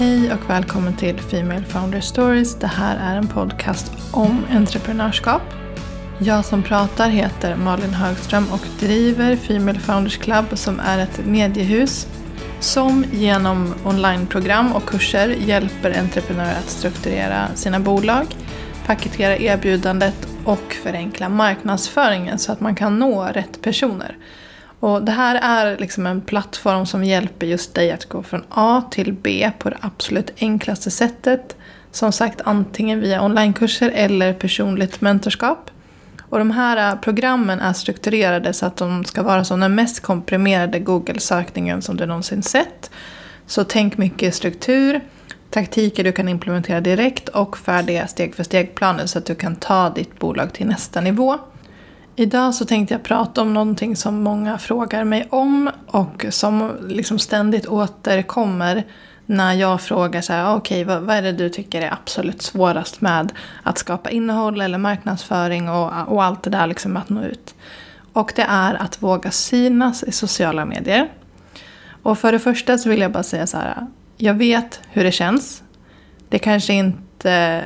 Hej och välkommen till Female Founder Stories. Det här är en podcast om entreprenörskap. Jag som pratar heter Malin Högström och driver Female Founders Club som är ett mediehus som genom onlineprogram och kurser hjälper entreprenörer att strukturera sina bolag, paketera erbjudandet och förenkla marknadsföringen så att man kan nå rätt personer. Och det här är liksom en plattform som hjälper just dig att gå från A till B på det absolut enklaste sättet. Som sagt antingen via onlinekurser eller personligt mentorskap. Och de här programmen är strukturerade så att de ska vara som den mest komprimerade Google-sökningen som du någonsin sett. Så tänk mycket struktur, taktiker du kan implementera direkt och färdiga steg för steg-planer så att du kan ta ditt bolag till nästa nivå. Idag så tänkte jag prata om någonting som många frågar mig om och som liksom ständigt återkommer när jag frågar så här, ah, okej, okay, vad, vad, är det du tycker är absolut svårast med att skapa innehåll eller marknadsföring och, och allt det där liksom att nå ut. Och det är att våga synas i sociala medier. Och för det första så vill jag bara säga så här, jag vet hur det känns. Det kanske inte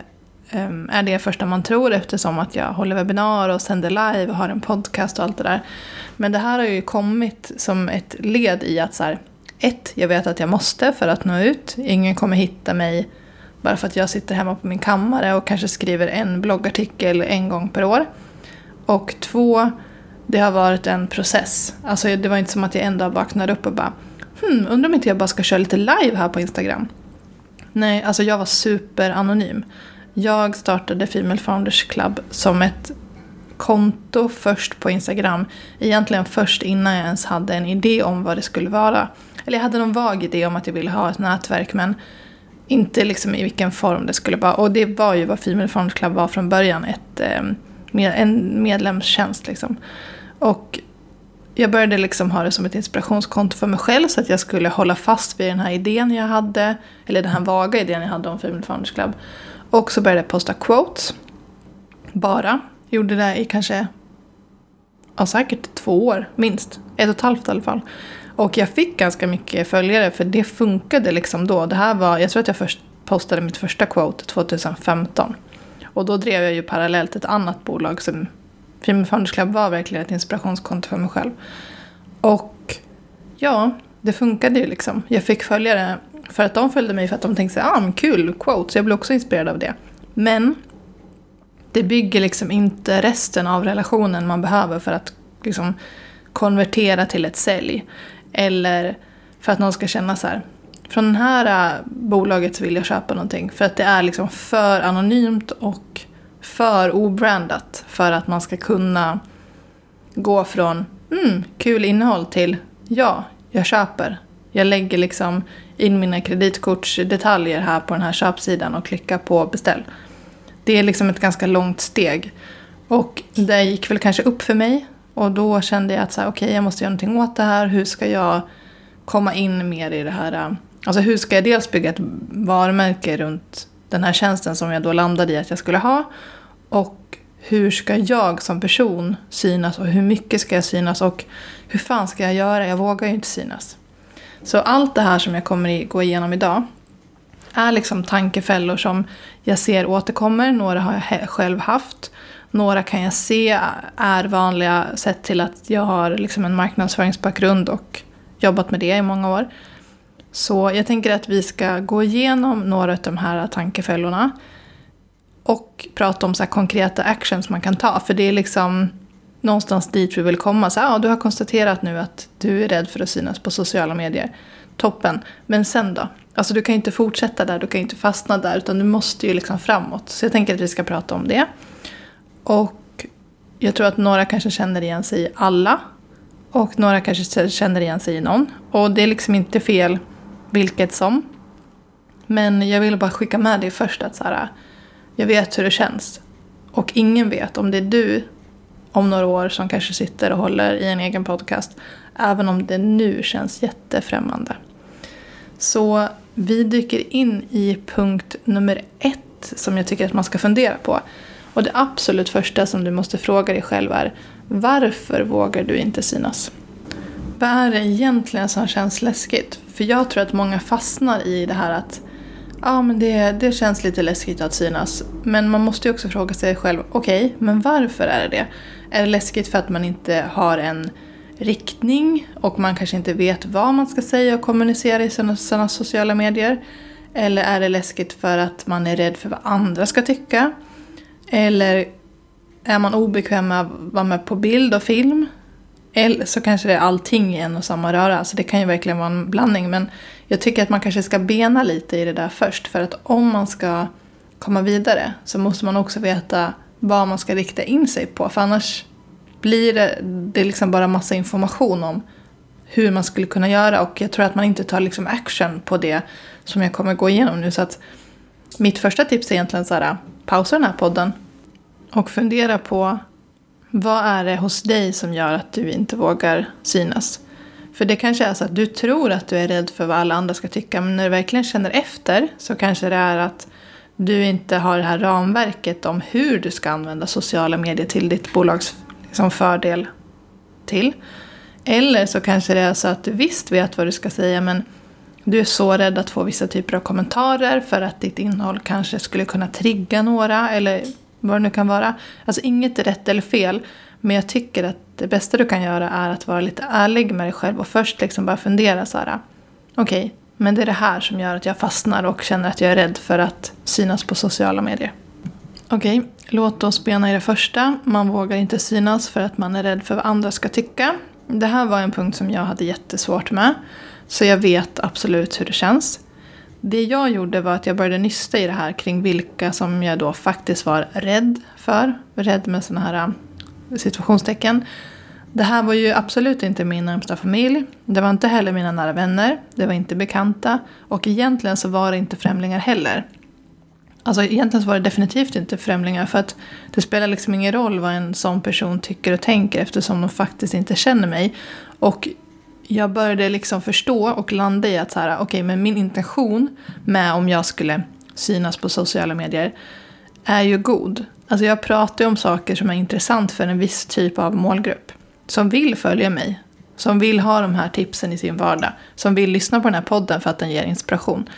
Ehm, är det första man tror eftersom att jag håller webbinar och sänder live och har en podcast och allt det där. Men det här har ju kommit som ett led i att så här, ett, jag vet att jag måste för att nå ut. Ingen kommer hitta mig bara för att jag sitter hemma på min kammare och kanske skriver en bloggartikel en gång per år. Och två, det har varit en process. Alltså det var inte som att jag en dag vaknade upp och bara hmm, undrar om inte jag bara ska köra lite live här på Instagram. Nej, alltså jag var superanonym. Jag startade Female Founders Club som ett konto först på Instagram. Egentligen först innan jag ens hade en idé om vad det skulle vara. Eller jag hade någon vag idé om att jag ville ha ett nätverk men inte liksom i vilken form det skulle vara. Och det var ju vad Female Founders Club var från början. Ett, eh, en medlemstjänst liksom. Och jag började liksom ha det som ett inspirationskonto för mig själv så att jag skulle hålla fast vid den här idén jag hade. Eller den här vaga idén jag hade om Female Founders Club. Och så började jag posta quotes. Bara. Gjorde det i kanske, ja säkert två år minst. Ett och ett halvt i alla fall. Och jag fick ganska mycket följare för det funkade liksom då. Det här var, jag tror att jag först postade mitt första quote 2015. Och då drev jag ju parallellt ett annat bolag som Female Founders Club var verkligen ett inspirationskonto för mig själv. Och ja, det funkade ju liksom. Jag fick följare för att de följde mig för att de tänkte ah, men kul, quote, så jag blev också inspirerad av det. Men det bygger liksom inte resten av relationen man behöver för att liksom konvertera till ett sälj. Eller för att någon ska känna så här, från det här äh, bolaget så vill jag köpa någonting. För att det är liksom för anonymt och för obrandat för att man ska kunna gå från mm, kul innehåll till ja, jag köper. Jag lägger liksom in mina kreditkortsdetaljer här på den här köpsidan och klickar på beställ. Det är liksom ett ganska långt steg. Och det gick väl kanske upp för mig. Och då kände jag att okej, okay, jag måste göra någonting åt det här. Hur ska jag komma in mer i det här? Äh, alltså hur ska jag dels bygga ett varumärke runt den här tjänsten som jag då landade i att jag skulle ha. Och hur ska jag som person synas och hur mycket ska jag synas och hur fan ska jag göra? Jag vågar ju inte synas. Så allt det här som jag kommer gå igenom idag är liksom tankefällor som jag ser återkommer. Några har jag själv haft. Några kan jag se är vanliga sett till att jag har liksom en marknadsföringsbakgrund och jobbat med det i många år. Så jag tänker att vi ska gå igenom några av de här tankefällorna. Och prata om så konkreta actions man kan ta. För det är liksom någonstans dit vi vill komma. Så, ah, du har konstaterat nu att du är rädd för att synas på sociala medier. Toppen. Men sen då? Alltså du kan ju inte fortsätta där, du kan ju inte fastna där. Utan du måste ju liksom framåt. Så jag tänker att vi ska prata om det. Och jag tror att några kanske känner igen sig i alla. Och några kanske känner igen sig i någon. Och det är liksom inte fel vilket som. Men jag vill bara skicka med dig först att så här, jag vet hur det känns. Och ingen vet om det är du om några år som kanske sitter och håller i en egen podcast. Även om det nu känns jättefrämmande. Så vi dyker in i punkt nummer ett som jag tycker att man ska fundera på. Och det absolut första som du måste fråga dig själv är varför vågar du inte synas? Vad är det egentligen som känns läskigt? För jag tror att många fastnar i det här att ja men det, det känns lite läskigt att synas. Men man måste ju också fråga sig själv, okej, okay, men varför är det det? Är det läskigt för att man inte har en riktning och man kanske inte vet vad man ska säga och kommunicera i sina, sina sociala medier? Eller är det läskigt för att man är rädd för vad andra ska tycka? Eller är man obekväm med att vara med på bild och film? Eller så kanske det är allting i en och samma röra. Alltså det kan ju verkligen vara en blandning. Men jag tycker att man kanske ska bena lite i det där först. För att om man ska komma vidare så måste man också veta vad man ska rikta in sig på. För annars blir det, det liksom bara massa information om hur man skulle kunna göra. Och jag tror att man inte tar liksom action på det som jag kommer gå igenom nu. Så att mitt första tips är egentligen så här, pausa den här podden och fundera på vad är det hos dig som gör att du inte vågar synas? För det kanske är så att du tror att du är rädd för vad alla andra ska tycka. Men när du verkligen känner efter så kanske det är att du inte har det här ramverket om hur du ska använda sociala medier till ditt bolags liksom, fördel till. Eller så kanske det är så att du visst vet vad du ska säga men du är så rädd att få vissa typer av kommentarer för att ditt innehåll kanske skulle kunna trigga några eller vad det nu kan vara. Alltså inget är rätt eller fel. Men jag tycker att det bästa du kan göra är att vara lite ärlig med dig själv och först liksom bara fundera så här. Okej, okay, men det är det här som gör att jag fastnar och känner att jag är rädd för att synas på sociala medier. Okej, okay, låt oss bena i det första. Man vågar inte synas för att man är rädd för vad andra ska tycka. Det här var en punkt som jag hade jättesvårt med. Så jag vet absolut hur det känns. Det jag gjorde var att jag började nysta i det här kring vilka som jag då faktiskt var rädd för. Rädd med sådana här äh, situationstecken. Det här var ju absolut inte min närmsta familj. Det var inte heller mina nära vänner. Det var inte bekanta. Och egentligen så var det inte främlingar heller. Alltså egentligen så var det definitivt inte främlingar för att det spelar liksom ingen roll vad en sån person tycker och tänker eftersom de faktiskt inte känner mig. Och jag började liksom förstå och landa i att så här, okay, men min intention med om jag skulle synas på sociala medier är ju god. Alltså jag pratar ju om saker som är intressant för en viss typ av målgrupp. Som vill följa mig. Som vill ha de här tipsen i sin vardag. Som vill lyssna på den här podden för att den ger inspiration.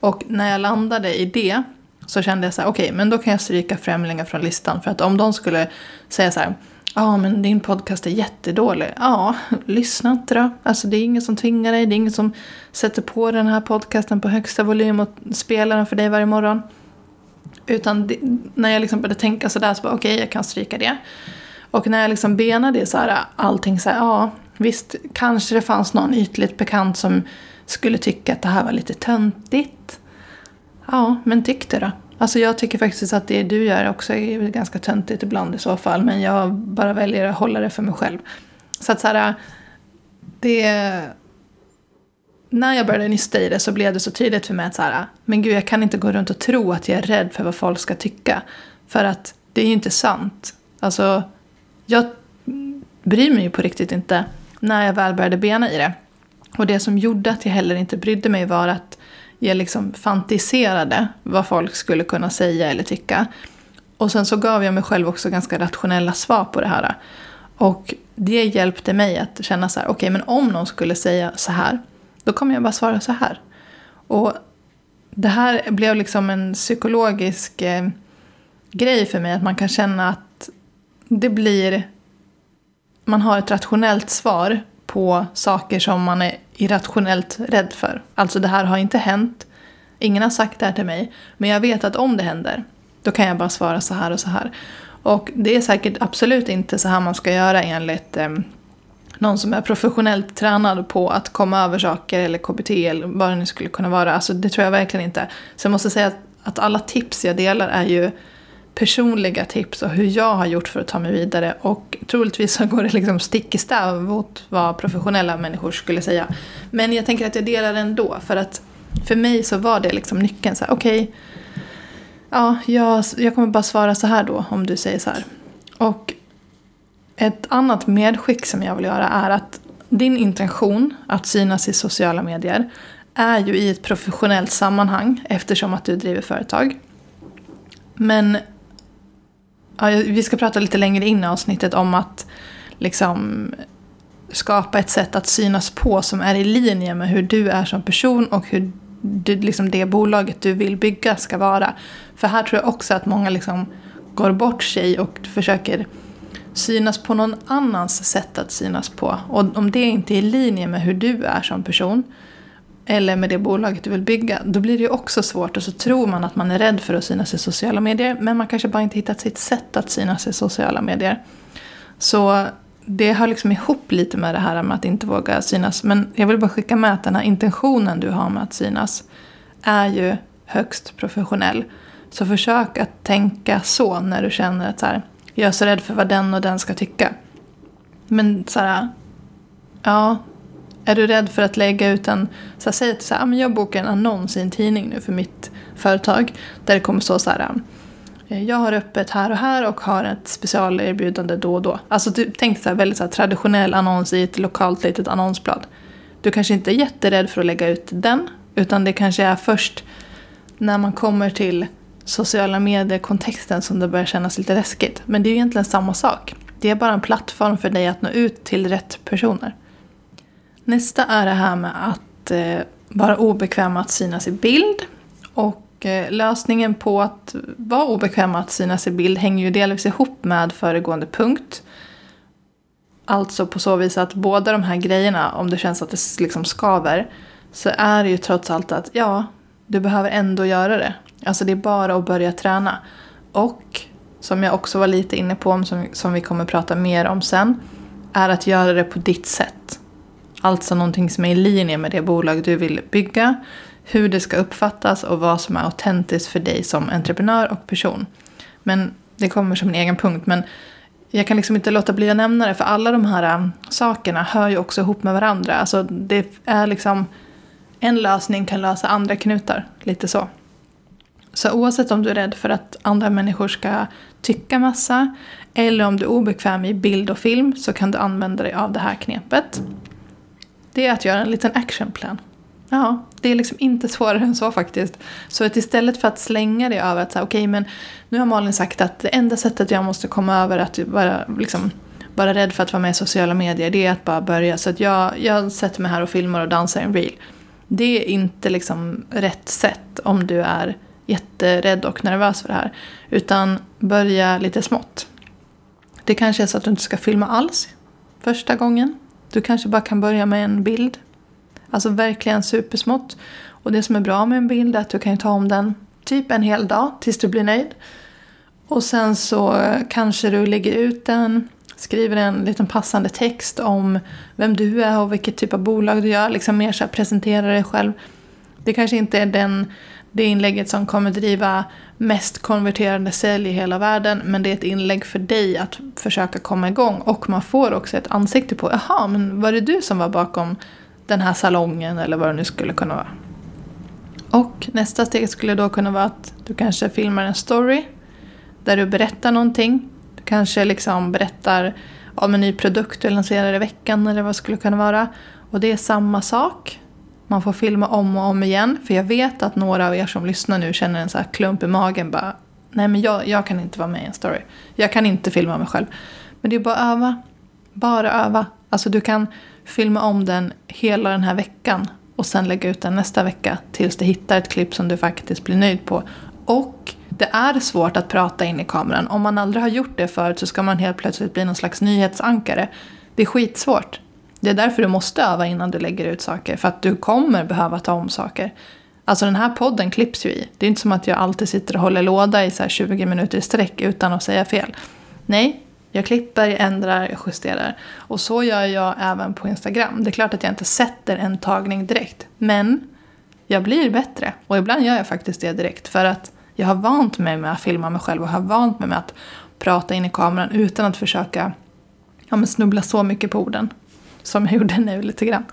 Och när jag landade i det så kände jag så här, okej, okay, men då kan jag stryka främlingar från listan. För att om de skulle säga så här, Ja, men din podcast är jättedålig. Ja, lyssna inte då. Alltså det är ingen som tvingar dig. Det är ingen som sätter på den här podcasten på högsta volym och spelar den för dig varje morgon. Utan det, när jag liksom började tänka sådär så bara okej, okay, jag kan stryka det. Och när jag liksom benade så här, allting så här, ja, visst, kanske det fanns någon ytligt bekant som skulle tycka att det här var lite töntigt. Ja, men tyck det då. Alltså jag tycker faktiskt att det du gör också är ganska töntigt ibland i så fall. Men jag bara väljer att hålla det för mig själv. Så att så här, det... När jag började nysta i det så blev det så tydligt för mig att så här, men gud jag kan inte gå runt och tro att jag är rädd för vad folk ska tycka. För att det är ju inte sant. Alltså, jag bryr mig ju på riktigt inte när jag väl började bena i det. Och det som gjorde att jag heller inte brydde mig var att jag liksom fantiserade vad folk skulle kunna säga eller tycka. Och sen så gav jag mig själv också ganska rationella svar på det här. Och det hjälpte mig att känna så här, okej okay, men om någon skulle säga så här, då kommer jag bara svara så här. Och det här blev liksom en psykologisk eh, grej för mig, att man kan känna att det blir, man har ett rationellt svar på saker som man är irrationellt rädd för. Alltså det här har inte hänt. Ingen har sagt det här till mig. Men jag vet att om det händer, då kan jag bara svara så här och så här. Och det är säkert absolut inte så här man ska göra enligt eh, någon som är professionellt tränad på att komma över saker eller KBT eller vad det nu skulle kunna vara. Alltså det tror jag verkligen inte. Så jag måste säga att, att alla tips jag delar är ju personliga tips och hur jag har gjort för att ta mig vidare. Och troligtvis så går det liksom stick i stäv mot vad professionella människor skulle säga. Men jag tänker att jag delar det ändå. För att för mig så var det liksom nyckeln. Okej, okay, ja, jag, jag kommer bara svara så här då om du säger så här. Och ett annat medskick som jag vill göra är att din intention att synas i sociala medier är ju i ett professionellt sammanhang eftersom att du driver företag. Men Ja, vi ska prata lite längre in i avsnittet om att liksom skapa ett sätt att synas på som är i linje med hur du är som person och hur du, liksom det bolaget du vill bygga ska vara. För här tror jag också att många liksom går bort sig och försöker synas på någon annans sätt att synas på. Och om det inte är i linje med hur du är som person eller med det bolaget du vill bygga, då blir det ju också svårt. Och så tror man att man är rädd för att synas i sociala medier, men man kanske bara inte hittat sitt sätt att synas i sociala medier. Så det hör liksom ihop lite med det här med att inte våga synas. Men jag vill bara skicka med att den här intentionen du har med att synas är ju högst professionell. Så försök att tänka så när du känner att så här, jag är så rädd för vad den och den ska tycka. Men så här, ja, är du rädd för att lägga ut en, så här, säg att så här, ah, jag bokar en annons i en tidning nu för mitt företag. Där det kommer stå så här, ah, jag har öppet här och här och har ett specialerbjudande då och då. Alltså du, tänk så här, väldigt så här, traditionell annons i ett lokalt litet annonsblad. Du kanske inte är jätterädd för att lägga ut den. Utan det kanske är först när man kommer till sociala medier-kontexten som det börjar kännas lite läskigt. Men det är egentligen samma sak. Det är bara en plattform för dig att nå ut till rätt personer. Nästa är det här med att eh, vara obekväm med att synas i bild. Och eh, lösningen på att vara obekväm med att synas i bild hänger ju delvis ihop med föregående punkt. Alltså på så vis att båda de här grejerna, om det känns att det liksom skaver, så är det ju trots allt att ja, du behöver ändå göra det. Alltså det är bara att börja träna. Och som jag också var lite inne på, som, som vi kommer prata mer om sen, är att göra det på ditt sätt. Alltså någonting som är i linje med det bolag du vill bygga, hur det ska uppfattas och vad som är autentiskt för dig som entreprenör och person. Men det kommer som en egen punkt. Men jag kan liksom inte låta bli att nämna det, för alla de här um, sakerna hör ju också ihop med varandra. Alltså det är liksom, en lösning kan lösa andra knutar, lite så. Så oavsett om du är rädd för att andra människor ska tycka massa eller om du är obekväm i bild och film så kan du använda dig av det här knepet. Det är att göra en liten actionplan. Ja, det är liksom inte svårare än så faktiskt. Så att istället för att slänga det över att säga okej okay, men nu har Malin sagt att det enda sättet jag måste komma över att vara, liksom, bara rädd för att vara med i sociala medier det är att bara börja. Så att jag, jag sätter mig här och filmar och dansar en reel. Det är inte liksom rätt sätt om du är jätterädd och nervös för det här. Utan börja lite smått. Det kanske är så att du inte ska filma alls första gången. Du kanske bara kan börja med en bild. Alltså verkligen supersmått. Och det som är bra med en bild är att du kan ta om den typ en hel dag tills du blir nöjd. Och sen så eh, kanske du lägger ut den, skriver en liten passande text om vem du är och vilket typ av bolag du gör. Liksom mer så här, presentera dig själv. Det kanske inte är den det inlägget som kommer driva mest konverterande sälj i hela världen. Men det är ett inlägg för dig att försöka komma igång. Och man får också ett ansikte på, jaha, men var det du som var bakom den här salongen eller vad det nu skulle kunna vara. Och nästa steg skulle då kunna vara att du kanske filmar en story där du berättar någonting. Du kanske liksom berättar om en ny produkt du lanserar i veckan eller vad det skulle kunna vara. Och det är samma sak man får filma om och om igen. För jag vet att några av er som lyssnar nu känner en så här klump i magen. Bara, Nej men jag, jag kan inte vara med i en story. Jag kan inte filma mig själv. Men det är bara att öva. Bara öva. Alltså du kan filma om den hela den här veckan. Och sen lägga ut den nästa vecka. Tills du hittar ett klipp som du faktiskt blir nöjd på. Och det är svårt att prata in i kameran. Om man aldrig har gjort det förut så ska man helt plötsligt bli någon slags nyhetsankare. Det är skitsvårt. Det är därför du måste öva innan du lägger ut saker. För att du kommer behöva ta om saker. Alltså den här podden klipps ju i. Det är inte som att jag alltid sitter och håller låda i så 20 minuter i sträck utan att säga fel. Nej, jag klipper, jag ändrar, jag justerar. Och så gör jag även på Instagram. Det är klart att jag inte sätter en tagning direkt. Men jag blir bättre. Och ibland gör jag faktiskt det direkt. För att jag har vant mig med att filma mig själv och har vant mig med att prata in i kameran utan att försöka ja, men snubbla så mycket på orden som jag gjorde nu lite grann.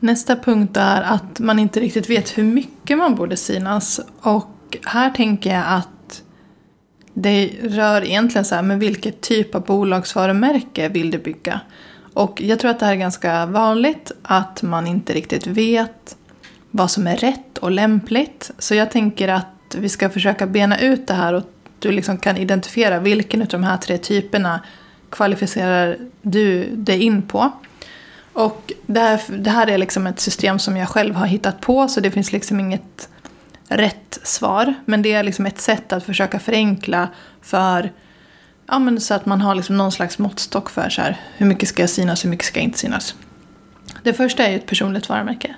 Nästa punkt är att man inte riktigt vet hur mycket man borde synas. Och här tänker jag att det rör egentligen så här men vilket typ av bolagsvarumärke vill du bygga? Och jag tror att det här är ganska vanligt att man inte riktigt vet vad som är rätt och lämpligt. Så jag tänker att vi ska försöka bena ut det här och du liksom kan identifiera vilken av de här tre typerna kvalificerar du dig in på. Och det här, det här är liksom ett system som jag själv har hittat på så det finns liksom inget rätt svar. Men det är liksom ett sätt att försöka förenkla för ja, men så att man har liksom någon slags måttstock för så här, hur mycket ska jag synas, hur mycket ska jag inte synas. Det första är ju ett personligt varumärke.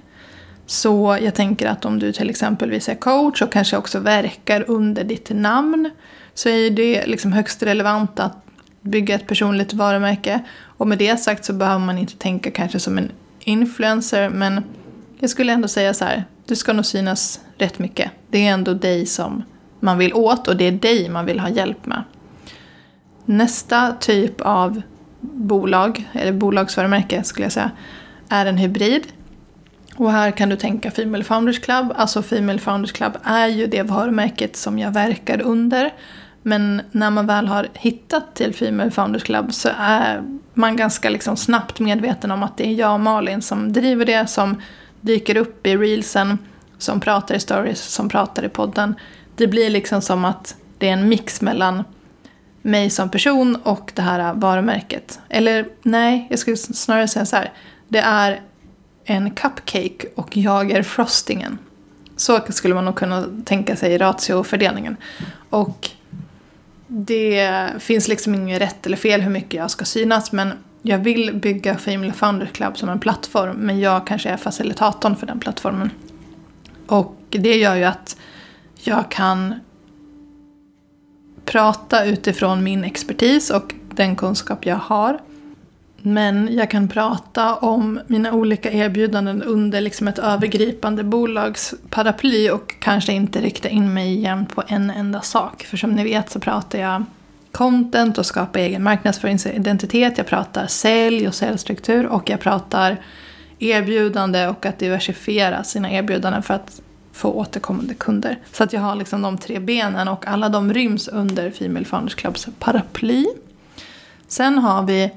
Så jag tänker att om du till exempel är coach och kanske också verkar under ditt namn så är det liksom högst relevant att bygga ett personligt varumärke. Och med det sagt så behöver man inte tänka kanske som en influencer men jag skulle ändå säga så här, du ska nog synas rätt mycket. Det är ändå dig som man vill åt och det är dig man vill ha hjälp med. Nästa typ av bolag, eller bolagsvarumärke skulle jag säga, är en hybrid. Och här kan du tänka Female Founders Club. Alltså Female Founders Club är ju det varumärket som jag verkar under. Men när man väl har hittat till Female Founders Club så är man ganska liksom snabbt medveten om att det är jag och Malin som driver det, som dyker upp i reelsen, som pratar i stories, som pratar i podden. Det blir liksom som att det är en mix mellan mig som person och det här varumärket. Eller nej, jag skulle snarare säga så här. Det är en cupcake och jag är frostingen. Så skulle man nog kunna tänka sig ratiofördelningen. Och det finns liksom inget rätt eller fel hur mycket jag ska synas men jag vill bygga Female Founders Club som en plattform men jag kanske är facilitatorn för den plattformen. Och det gör ju att jag kan prata utifrån min expertis och den kunskap jag har. Men jag kan prata om mina olika erbjudanden under liksom ett övergripande bolagsparaply och kanske inte rikta in mig igen på en enda sak. För som ni vet så pratar jag content och skapa egen marknadsföringsidentitet. Jag pratar sälj och säljstruktur och jag pratar erbjudande och att diversifiera sina erbjudanden för att få återkommande kunder. Så att jag har liksom de tre benen och alla de ryms under Female Founders Clubs paraply. Sen har vi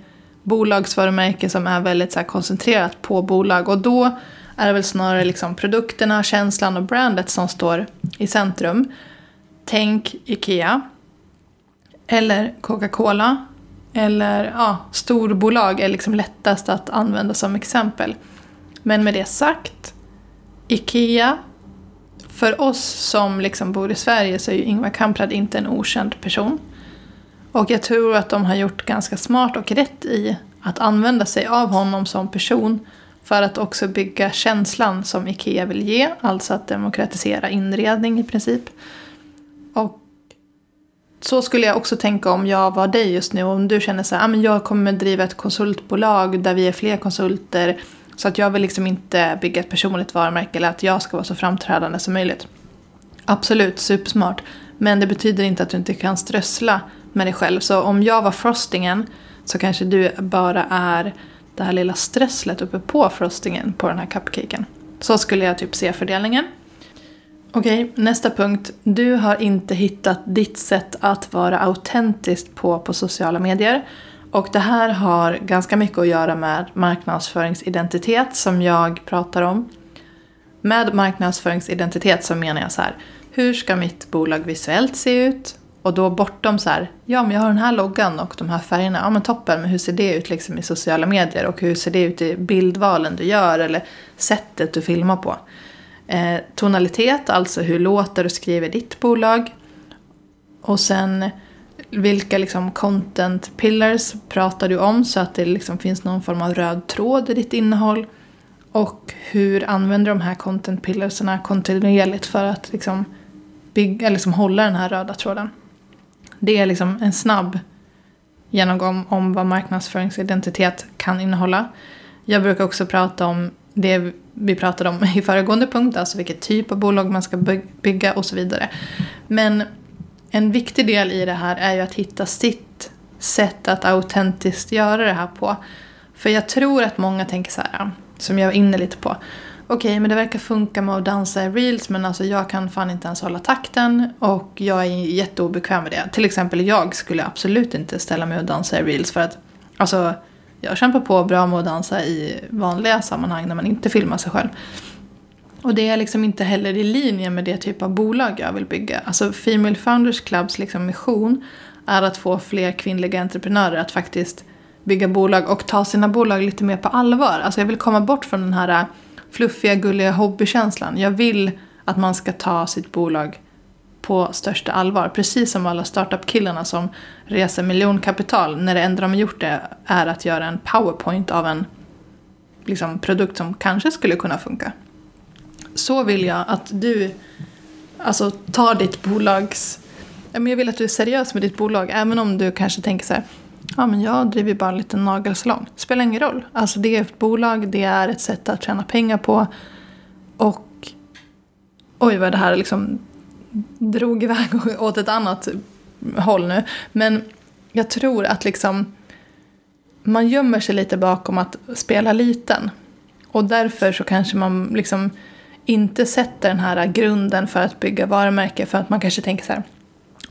bolagsvarumärke som är väldigt så koncentrerat på bolag och då är det väl snarare liksom produkterna, känslan och brandet som står i centrum. Tänk IKEA. Eller Coca-Cola. Eller ja, storbolag är liksom lättast att använda som exempel. Men med det sagt, IKEA för oss som liksom bor i Sverige så är ju Ingvar Kamprad inte en okänd person. Och jag tror att de har gjort ganska smart och rätt i att använda sig av honom som person för att också bygga känslan som IKEA vill ge, alltså att demokratisera inredning i princip. Och så skulle jag också tänka om jag var dig just nu, om du känner så här, ah, jag kommer driva ett konsultbolag där vi är fler konsulter, så att jag vill liksom inte bygga ett personligt varumärke eller att jag ska vara så framträdande som möjligt. Absolut, supersmart. Men det betyder inte att du inte kan strössla med dig själv. Så om jag var frostingen så kanske du bara är det här lilla strösslet uppe på frostingen på den här cupcaken. Så skulle jag typ se fördelningen. Okej, nästa punkt. Du har inte hittat ditt sätt att vara autentiskt på på sociala medier. Och det här har ganska mycket att göra med marknadsföringsidentitet som jag pratar om. Med marknadsföringsidentitet så menar jag så här. Hur ska mitt bolag visuellt se ut? Och då bortom så här, ja men jag har den här loggan och de här färgerna, ja men toppen, men hur ser det ut liksom i sociala medier och hur ser det ut i bildvalen du gör eller sättet du filmar på? Eh, tonalitet, alltså hur låter och skriver ditt bolag? Och sen vilka liksom content pillars pratar du om så att det liksom finns någon form av röd tråd i ditt innehåll? Och hur använder de här content pillarsarna kontinuerligt för att liksom bygga, liksom hålla den här röda tråden? Det är liksom en snabb genomgång om vad marknadsföringsidentitet kan innehålla. Jag brukar också prata om det vi pratade om i föregående punkt, alltså vilket typ av bolag man ska bygga och så vidare. Men en viktig del i det här är ju att hitta sitt sätt att autentiskt göra det här på. För jag tror att många tänker så här, som jag var inne lite på. Okej, okay, men det verkar funka med att dansa i reels men alltså jag kan fan inte ens hålla takten och jag är jätteobekväm med det. Till exempel jag skulle absolut inte ställa mig och dansa i reels för att alltså jag kämpar på bra med att dansa i vanliga sammanhang när man inte filmar sig själv. Och det är liksom inte heller i linje med det typ av bolag jag vill bygga. Alltså Female Founders Clubs liksom mission är att få fler kvinnliga entreprenörer att faktiskt bygga bolag och ta sina bolag lite mer på allvar. Alltså jag vill komma bort från den här fluffiga, gulliga hobbykänslan. Jag vill att man ska ta sitt bolag på största allvar. Precis som alla startup-killarna som reser miljonkapital. När det enda de har gjort det är att göra en powerpoint av en liksom, produkt som kanske skulle kunna funka. Så vill jag att du alltså, tar ditt bolags... Jag vill att du är seriös med ditt bolag. Även om du kanske tänker så här. Ja, men jag driver bara en liten nagelsalong. Spelar ingen roll. Alltså det är ett bolag, det är ett sätt att tjäna pengar på. Och oj vad det här liksom drog iväg åt ett annat håll nu. Men jag tror att liksom man gömmer sig lite bakom att spela liten. Och därför så kanske man liksom inte sätter den här grunden för att bygga varumärke för att man kanske tänker så här.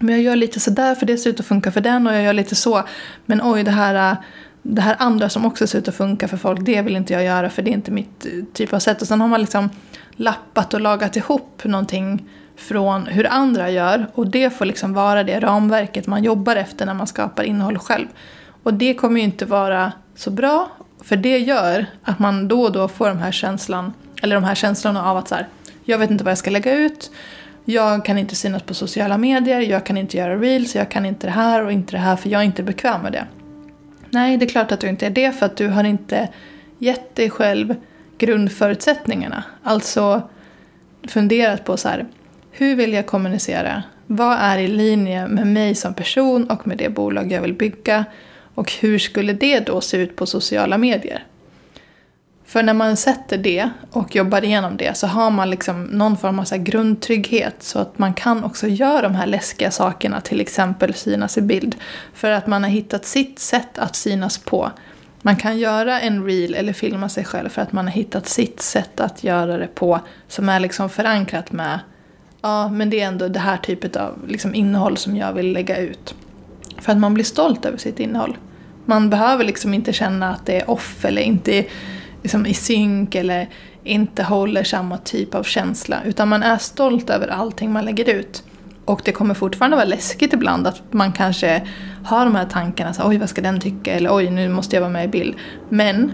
Men jag gör lite sådär för det ser ut att funka för den och jag gör lite så. Men oj, det här, äh, det här andra som också ser ut att funka för folk, det vill inte jag göra för det är inte mitt äh, typ av sätt. Och sen har man liksom lappat och lagat ihop någonting från hur andra gör och det får liksom vara det ramverket man jobbar efter när man skapar innehåll själv. Och det kommer ju inte vara så bra för det gör att man då och då får de här känslan, eller de här känslorna av att så här, jag vet inte vad jag ska lägga ut, jag kan inte synas på sociala medier, jag kan inte göra reels, jag kan inte det här och inte det här för jag är inte bekväm med det. Nej, det är klart att du inte är det för att du har inte gett dig själv grundförutsättningarna. Alltså funderat på så här, hur vill jag kommunicera? Vad är i linje med mig som person och med det bolag jag vill bygga? Och hur skulle det då se ut på sociala medier? För när man sätter det och jobbar igenom det så har man liksom någon form av så grundtrygghet så att man kan också göra de här läskiga sakerna, till exempel synas i bild. För att man har hittat sitt sätt att synas på. Man kan göra en reel eller filma sig själv för att man har hittat sitt sätt att göra det på som är liksom förankrat med ja, men det är ändå det här typet av liksom, innehåll som jag vill lägga ut. För att man blir stolt över sitt innehåll. Man behöver liksom inte känna att det är off eller inte liksom, i synk eller inte håller samma typ av känsla. Utan man är stolt över allting man lägger ut. Och det kommer fortfarande vara läskigt ibland att man kanske har de här tankarna, så, oj vad ska den tycka eller oj nu måste jag vara med i bild. Men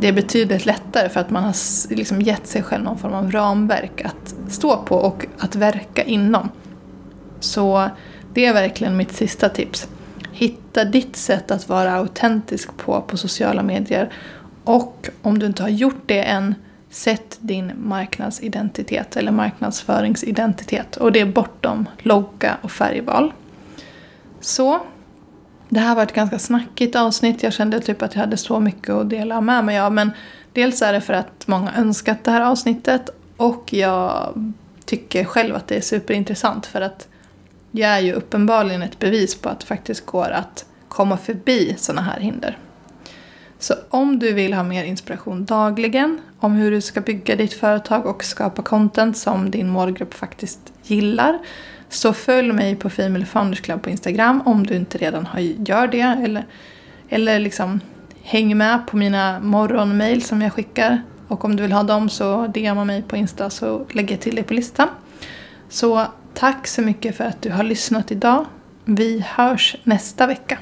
det är betydligt lättare för att man har liksom gett sig själv någon form av ramverk att stå på och att verka inom. Så det är verkligen mitt sista tips. Hitta ditt sätt att vara autentisk på på sociala medier. Och om du inte har gjort det än, sätt din marknadsidentitet eller marknadsföringsidentitet. Och det är bortom logga och färgval. Så det här var ett ganska snackigt avsnitt. Jag kände typ att jag hade så mycket att dela med mig av. Men dels är det för att många önskat det här avsnittet och jag tycker själv att det är superintressant för att jag är ju uppenbarligen ett bevis på att det faktiskt går att komma förbi sådana här hinder. Så om du vill ha mer inspiration dagligen om hur du ska bygga ditt företag och skapa content som din målgrupp faktiskt gillar så följ mig på Female Founders Club på Instagram om du inte redan har, gör det. Eller, eller liksom häng med på mina morgonmail som jag skickar. Och om du vill ha dem så DMa mig på Insta så lägger jag till det på listan. Så tack så mycket för att du har lyssnat idag. Vi hörs nästa vecka.